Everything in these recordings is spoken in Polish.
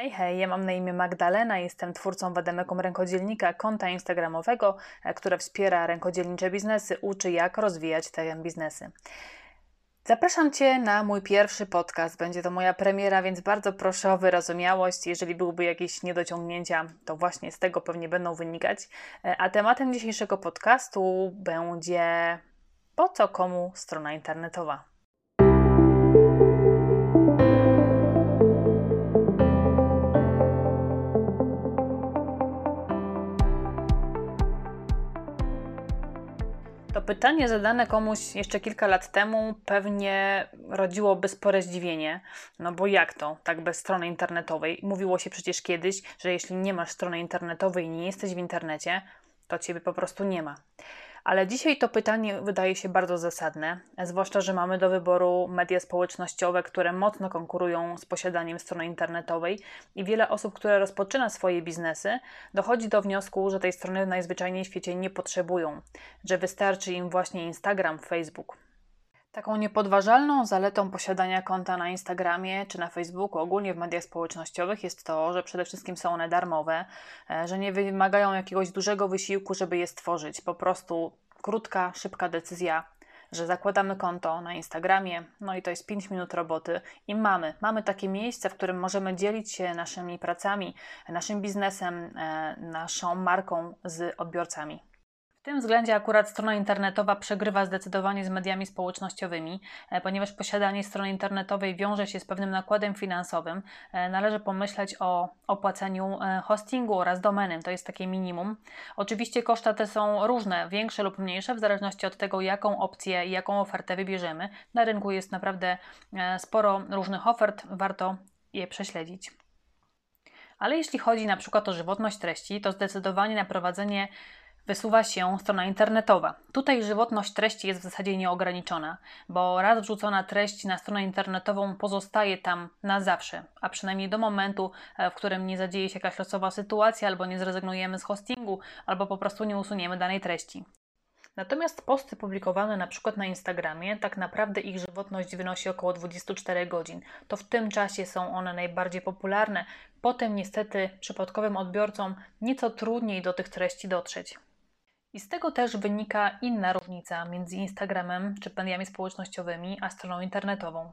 Hej, hej, ja mam na imię Magdalena, jestem twórcą Wademekom Rękodzielnika, konta instagramowego, e, które wspiera rękodzielnicze biznesy, uczy jak rozwijać te biznesy. Zapraszam Cię na mój pierwszy podcast. Będzie to moja premiera, więc bardzo proszę o wyrozumiałość. Jeżeli byłyby jakieś niedociągnięcia, to właśnie z tego pewnie będą wynikać. E, a tematem dzisiejszego podcastu będzie po co komu strona internetowa. To pytanie zadane komuś jeszcze kilka lat temu pewnie rodziłoby spore zdziwienie. No bo jak to, tak bez strony internetowej? Mówiło się przecież kiedyś, że jeśli nie masz strony internetowej i nie jesteś w internecie, to ciebie po prostu nie ma. Ale dzisiaj to pytanie wydaje się bardzo zasadne, zwłaszcza, że mamy do wyboru media społecznościowe, które mocno konkurują z posiadaniem strony internetowej i wiele osób, które rozpoczyna swoje biznesy, dochodzi do wniosku, że tej strony najzwyczajniej w świecie nie potrzebują, że wystarczy im właśnie Instagram, Facebook. Taką niepodważalną zaletą posiadania konta na Instagramie czy na Facebooku, ogólnie w mediach społecznościowych, jest to, że przede wszystkim są one darmowe, e, że nie wymagają jakiegoś dużego wysiłku, żeby je stworzyć. Po prostu krótka, szybka decyzja, że zakładamy konto na Instagramie, no i to jest 5 minut roboty i mamy, mamy takie miejsce, w którym możemy dzielić się naszymi pracami, naszym biznesem, e, naszą marką z odbiorcami. W tym względzie akurat strona internetowa przegrywa zdecydowanie z mediami społecznościowymi, e, ponieważ posiadanie strony internetowej wiąże się z pewnym nakładem finansowym. E, należy pomyśleć o opłaceniu e, hostingu oraz domeny, to jest takie minimum. Oczywiście koszta te są różne, większe lub mniejsze, w zależności od tego, jaką opcję i jaką ofertę wybierzemy. Na rynku jest naprawdę sporo różnych ofert, warto je prześledzić. Ale jeśli chodzi na przykład o żywotność treści, to zdecydowanie na prowadzenie wysuwa się strona internetowa. Tutaj żywotność treści jest w zasadzie nieograniczona, bo raz wrzucona treść na stronę internetową pozostaje tam na zawsze, a przynajmniej do momentu, e, w którym nie zadzieje się jakaś losowa sytuacja, albo nie zrezygnujemy z hostingu, albo po prostu nie usuniemy danej treści. Natomiast posty publikowane na przykład na Instagramie, tak naprawdę ich żywotność wynosi około 24 godzin. To w tym czasie są one najbardziej popularne. Potem niestety przypadkowym odbiorcom nieco trudniej do tych treści dotrzeć. I z tego też wynika inna różnica między Instagramem czy mediami społecznościowymi a stroną internetową.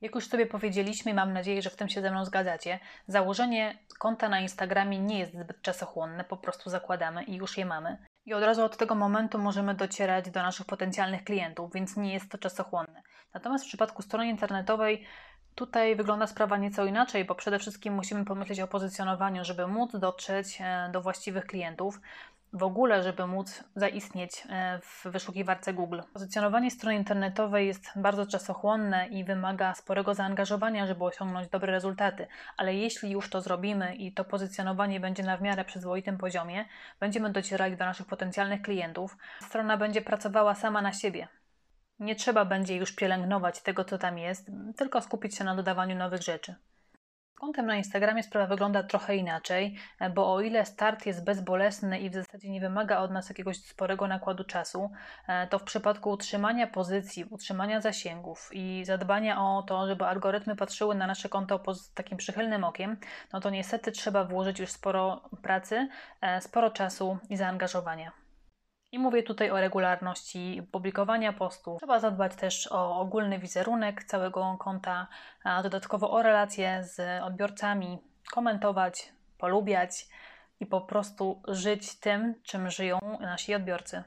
Jak już sobie powiedzieliśmy, mam nadzieję, że w tym się ze mną zgadzacie, założenie konta na Instagramie nie jest zbyt czasochłonne, po prostu zakładamy i już je mamy. I od razu od tego momentu możemy docierać do naszych potencjalnych klientów, więc nie jest to czasochłonne. Natomiast w przypadku strony internetowej Tutaj wygląda sprawa nieco inaczej, bo przede wszystkim musimy pomyśleć o pozycjonowaniu, żeby móc dotrzeć e, do właściwych klientów w ogóle, żeby móc zaistnieć e, w wyszukiwarce Google. Pozycjonowanie strony internetowej jest bardzo czasochłonne i wymaga sporego zaangażowania, żeby osiągnąć dobre rezultaty, ale jeśli już to zrobimy i to pozycjonowanie będzie na w miarę przyzwoitym poziomie, będziemy docierali do naszych potencjalnych klientów, strona będzie pracowała sama na siebie. Nie trzeba będzie już pielęgnować tego, co tam jest, tylko skupić się na dodawaniu nowych rzeczy. Kontem na Instagramie sprawa wygląda trochę inaczej, bo o ile start jest bezbolesny i w zasadzie nie wymaga od nas jakiegoś sporego nakładu czasu, e, to w przypadku utrzymania pozycji, utrzymania zasięgów i zadbania o to, żeby algorytmy patrzyły na nasze konto pod takim przychylnym okiem, no to niestety trzeba włożyć już sporo pracy, e, sporo czasu i zaangażowania. I mówię tutaj o regularności publikowania postów. Trzeba zadbać też o ogólny wizerunek całego konta, a dodatkowo o relacje z odbiorcami, komentować, polubiać i po prostu żyć tym, czym żyją nasi odbiorcy.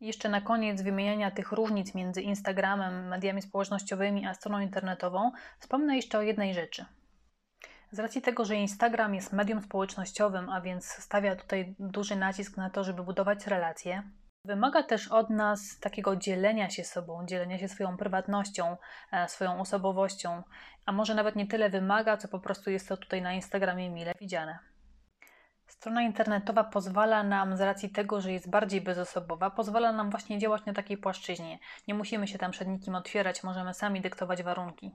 Jeszcze na koniec wymieniania tych różnic między Instagramem, mediami społecznościowymi a stroną internetową, wspomnę jeszcze o jednej rzeczy – z racji tego, że Instagram jest medium społecznościowym, a więc stawia tutaj duży nacisk na to, żeby budować relacje, wymaga też od nas takiego dzielenia się sobą, dzielenia się swoją prywatnością, e, swoją osobowością, a może nawet nie tyle wymaga, co po prostu jest to tutaj na Instagramie mile widziane. Strona internetowa pozwala nam, z racji tego, że jest bardziej bezosobowa, pozwala nam właśnie działać na takiej płaszczyźnie. Nie musimy się tam przed nikim otwierać, możemy sami dyktować warunki.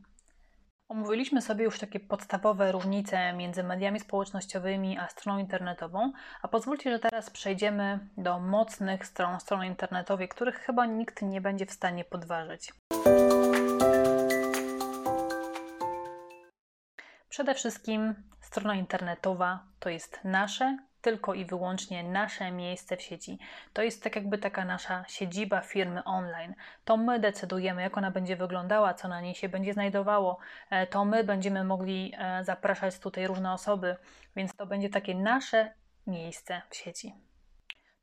Omówiliśmy sobie już takie podstawowe różnice między mediami społecznościowymi a stroną internetową, a pozwólcie, że teraz przejdziemy do mocnych stron strony internetowej, których chyba nikt nie będzie w stanie podważyć. Przede wszystkim strona internetowa to jest nasze, tylko i wyłącznie nasze miejsce w sieci. To jest tak jakby taka nasza siedziba firmy online. To my decydujemy, jak ona będzie wyglądała, co na niej się będzie znajdowało. E, to my będziemy mogli e, zapraszać tutaj różne osoby, więc to będzie takie nasze miejsce w sieci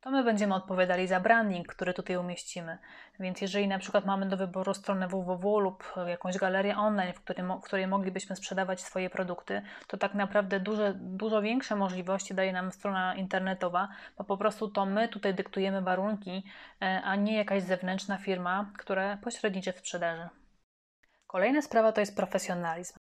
to my będziemy odpowiadali za branding, który tutaj umieścimy. Więc jeżeli na przykład mamy do wyboru stronę www lub jakąś galerię online, w, w której moglibyśmy sprzedawać swoje produkty, to tak naprawdę duże, dużo większe możliwości daje nam strona internetowa, bo po prostu to my tutaj dyktujemy warunki, e, a nie jakaś zewnętrzna firma, która pośredniczy w sprzedaży. Kolejna sprawa to jest profesjonalizm.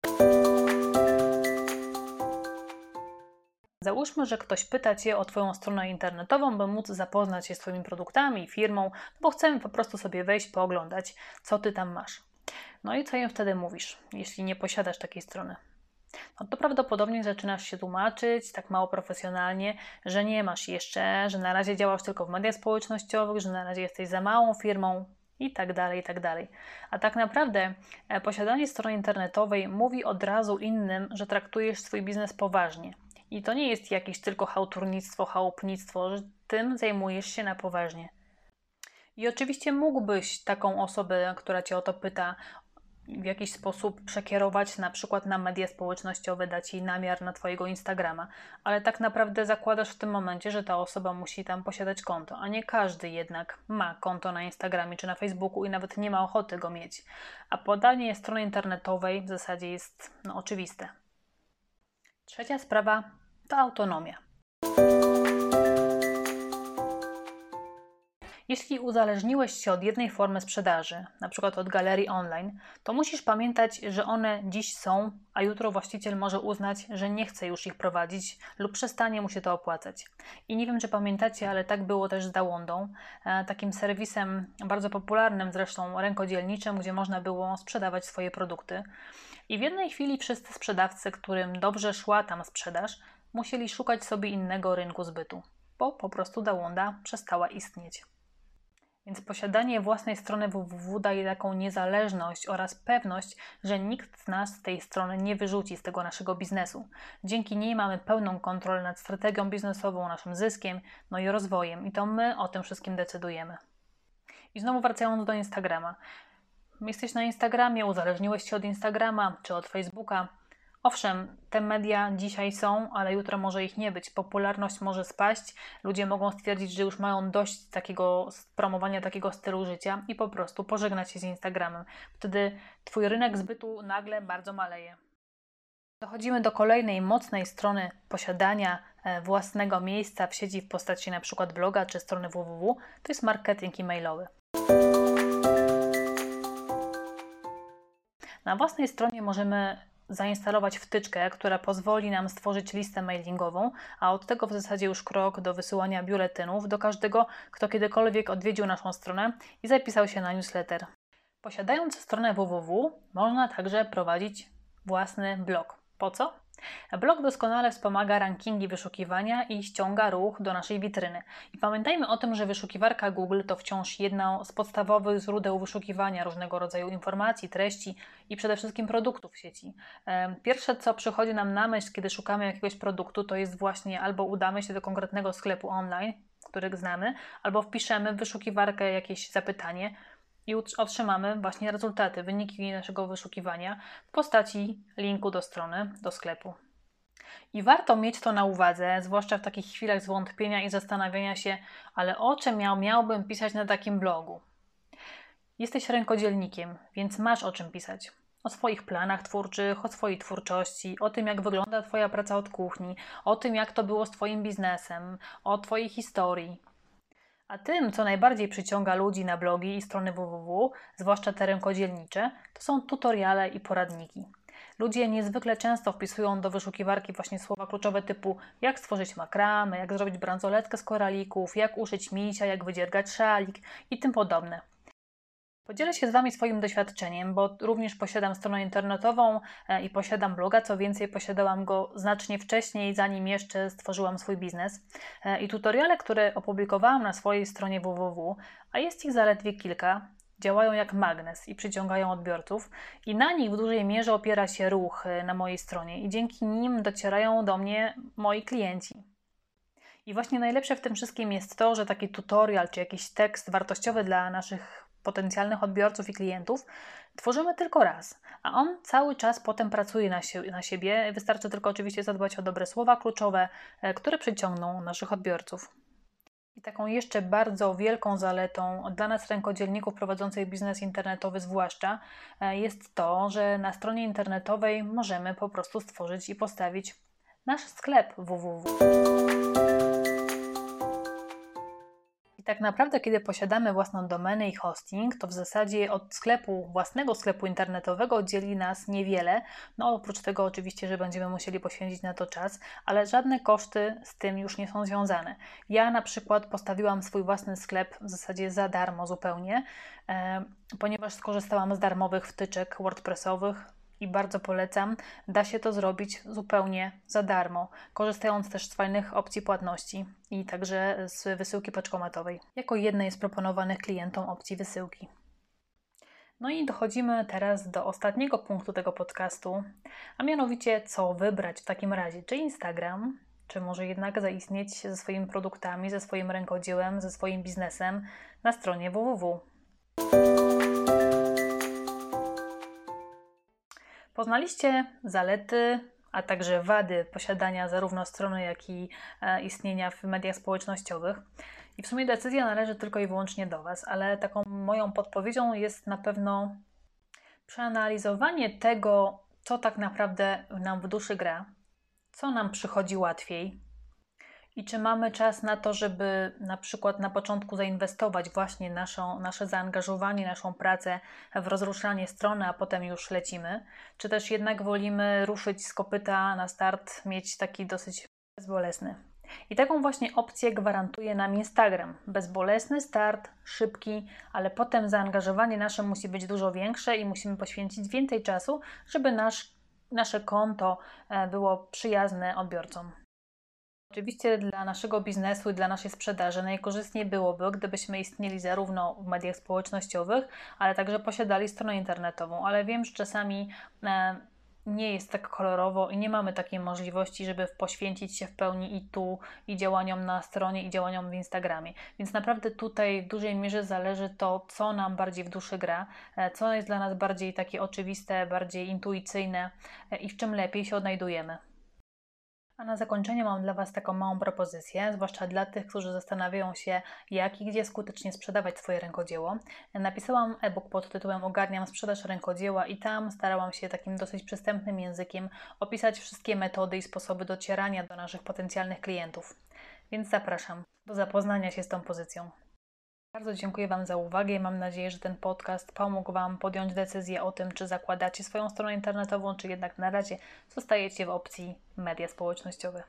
Załóżmy, że ktoś pyta Cię o Twoją stronę internetową, by móc zapoznać się z Twoimi produktami, firmą, bo chcemy po prostu sobie wejść, pooglądać, co Ty tam masz. No i co im wtedy mówisz, jeśli nie posiadasz takiej strony? No to prawdopodobnie zaczynasz się tłumaczyć tak mało profesjonalnie, że nie masz jeszcze, że na razie działasz tylko w mediach społecznościowych, że na razie jesteś za małą firmą i tak dalej, i tak dalej. A tak naprawdę e, posiadanie strony internetowej mówi od razu innym, że traktujesz swój biznes poważnie i to nie jest jakieś tylko chałturnictwo, chałupnictwo, że tym zajmujesz się na poważnie. I oczywiście mógłbyś taką osobę, która cię o to pyta, w jakiś sposób przekierować na przykład na media społecznościowe, dać jej namiar na Twojego Instagrama, ale tak naprawdę zakładasz w tym momencie, że ta osoba musi tam posiadać konto, a nie każdy jednak ma konto na Instagramie czy na Facebooku i nawet nie ma ochoty go mieć. A podanie strony internetowej w zasadzie jest no, oczywiste. Trzecia sprawa to autonomia. Jeśli uzależniłeś się od jednej formy sprzedaży, np. od galerii online, to musisz pamiętać, że one dziś są, a jutro właściciel może uznać, że nie chce już ich prowadzić lub przestanie mu się to opłacać. I nie wiem, czy pamiętacie, ale tak było też z Dałądą, e, takim serwisem bardzo popularnym, zresztą rękodzielniczym, gdzie można było sprzedawać swoje produkty. I w jednej chwili wszyscy sprzedawcy, którym dobrze szła tam sprzedaż, musieli szukać sobie innego rynku zbytu, bo po prostu Dałonda przestała istnieć. Więc posiadanie własnej strony www daje taką niezależność oraz pewność, że nikt z nas z tej strony nie wyrzuci z tego naszego biznesu. Dzięki niej mamy pełną kontrolę nad strategią biznesową, naszym zyskiem, no i rozwojem, i to my o tym wszystkim decydujemy. I znowu wracając do Instagrama. Jesteś na Instagramie, uzależniłeś się od Instagrama czy od Facebooka Owszem, te media dzisiaj są, ale jutro może ich nie być. Popularność może spaść, ludzie mogą stwierdzić, że już mają dość takiego promowania takiego stylu życia i po prostu pożegnać się z Instagramem. Wtedy Twój rynek zbytu nagle bardzo maleje. Dochodzimy do kolejnej mocnej strony posiadania e, własnego miejsca w sieci w postaci np. bloga czy strony www, to jest marketing e-mailowy. Na własnej stronie możemy zainstalować wtyczkę, która pozwoli nam stworzyć listę mailingową, a od tego w zasadzie już krok do wysyłania biuletynów do każdego, kto kiedykolwiek odwiedził naszą stronę i zapisał się na newsletter. Posiadając stronę www, można także prowadzić własny blog. Po co? Blog doskonale wspomaga rankingi wyszukiwania i ściąga ruch do naszej witryny. I pamiętajmy o tym, że wyszukiwarka Google to wciąż jedno z podstawowych źródeł wyszukiwania różnego rodzaju informacji, treści i przede wszystkim produktów w sieci. Pierwsze, co przychodzi nam na myśl, kiedy szukamy jakiegoś produktu, to jest właśnie albo udamy się do konkretnego sklepu online, który znamy, albo wpiszemy w wyszukiwarkę jakieś zapytanie, i otrzymamy właśnie rezultaty, wyniki naszego wyszukiwania w postaci linku do strony, do sklepu. I warto mieć to na uwadze, zwłaszcza w takich chwilach zwątpienia i zastanawiania się, ale o czym miał, miałbym pisać na takim blogu? Jesteś rękodzielnikiem, więc masz o czym pisać. O swoich planach twórczych, o swojej twórczości, o tym, jak wygląda Twoja praca od kuchni, o tym, jak to było z Twoim biznesem, o Twojej historii. A tym, co najbardziej przyciąga ludzi na blogi i strony www, zwłaszcza te rękodzielnicze, to są tutoriale i poradniki. Ludzie niezwykle często wpisują do wyszukiwarki właśnie słowa kluczowe typu jak stworzyć makramę, jak zrobić bransoletkę z koralików, jak uszyć misia, jak wydziergać szalik i tym podobne. Podzielę się z Wami swoim doświadczeniem, bo również posiadam stronę internetową e, i posiadam bloga. Co więcej, posiadałam go znacznie wcześniej, zanim jeszcze stworzyłam swój biznes. E, I tutoriale, które opublikowałam na swojej stronie www, a jest ich zaledwie kilka, działają jak magnes i przyciągają odbiorców, i na nich w dużej mierze opiera się ruch y, na mojej stronie, i dzięki nim docierają do mnie moi klienci. I właśnie najlepsze w tym wszystkim jest to, że taki tutorial czy jakiś tekst wartościowy dla naszych potencjalnych odbiorców i klientów tworzymy tylko raz, a on cały czas potem pracuje na, na siebie. Wystarczy tylko oczywiście zadbać o dobre słowa kluczowe, e, które przyciągną naszych odbiorców. I taką jeszcze bardzo wielką zaletą dla nas rękodzielników prowadzących biznes internetowy zwłaszcza e, jest to, że na stronie internetowej możemy po prostu stworzyć i postawić nasz sklep www. Tak naprawdę, kiedy posiadamy własną domenę i hosting, to w zasadzie od sklepu, własnego sklepu internetowego dzieli nas niewiele. No, oprócz tego, oczywiście, że będziemy musieli poświęcić na to czas, ale żadne koszty z tym już nie są związane. Ja na przykład postawiłam swój własny sklep w zasadzie za darmo zupełnie, e, ponieważ skorzystałam z darmowych wtyczek WordPressowych i bardzo polecam. Da się to zrobić zupełnie za darmo, korzystając też z fajnych opcji płatności i także z wysyłki paczkomatowej, jako jednej z proponowanych klientom opcji wysyłki. No i dochodzimy teraz do ostatniego punktu tego podcastu, a mianowicie co wybrać w takim razie, czy Instagram, czy może jednak zaistnieć ze swoimi produktami, ze swoim rękodziełem, ze swoim biznesem na stronie www. Poznaliście zalety, a także wady posiadania zarówno strony, jak i e, istnienia w mediach społecznościowych. I w sumie decyzja należy tylko i wyłącznie do Was, ale taką moją podpowiedzią jest na pewno przeanalizowanie tego, co tak naprawdę nam w duszy gra, co nam przychodzi łatwiej, i czy mamy czas na to, żeby na przykład na początku zainwestować właśnie naszą, nasze zaangażowanie, naszą pracę w rozruszanie strony, a potem już lecimy? Czy też jednak wolimy ruszyć z kopyta na start, mieć taki dosyć bezbolesny? I taką właśnie opcję gwarantuje nam Instagram. Bezbolesny start, szybki, ale potem zaangażowanie nasze musi być dużo większe i musimy poświęcić więcej czasu, żeby nasz, nasze konto e, było przyjazne odbiorcom. Oczywiście dla naszego biznesu i dla naszej sprzedaży najkorzystniej byłoby, gdybyśmy istnieli zarówno w mediach społecznościowych, ale także posiadali stronę internetową. Ale wiem, że czasami e, nie jest tak kolorowo i nie mamy takiej możliwości, żeby poświęcić się w pełni i tu, i działaniom na stronie, i działaniom w Instagramie. Więc naprawdę tutaj w dużej mierze zależy to, co nam bardziej w duszy gra, e, co jest dla nas bardziej takie oczywiste, bardziej intuicyjne e, i w czym lepiej się odnajdujemy. A na zakończenie mam dla Was taką małą propozycję, zwłaszcza dla tych, którzy zastanawiają się, jak i gdzie skutecznie sprzedawać swoje rękodzieło. Napisałam e-book pod tytułem Ogarniam sprzedaż rękodzieła i tam starałam się takim dosyć przystępnym językiem opisać wszystkie metody i sposoby docierania do naszych potencjalnych klientów. Więc zapraszam do zapoznania się z tą pozycją. Bardzo dziękuję Wam za uwagę mam nadzieję, że ten podcast pomógł Wam podjąć decyzję o tym, czy zakładacie swoją stronę internetową, czy jednak na razie zostajecie w opcji media społecznościowe.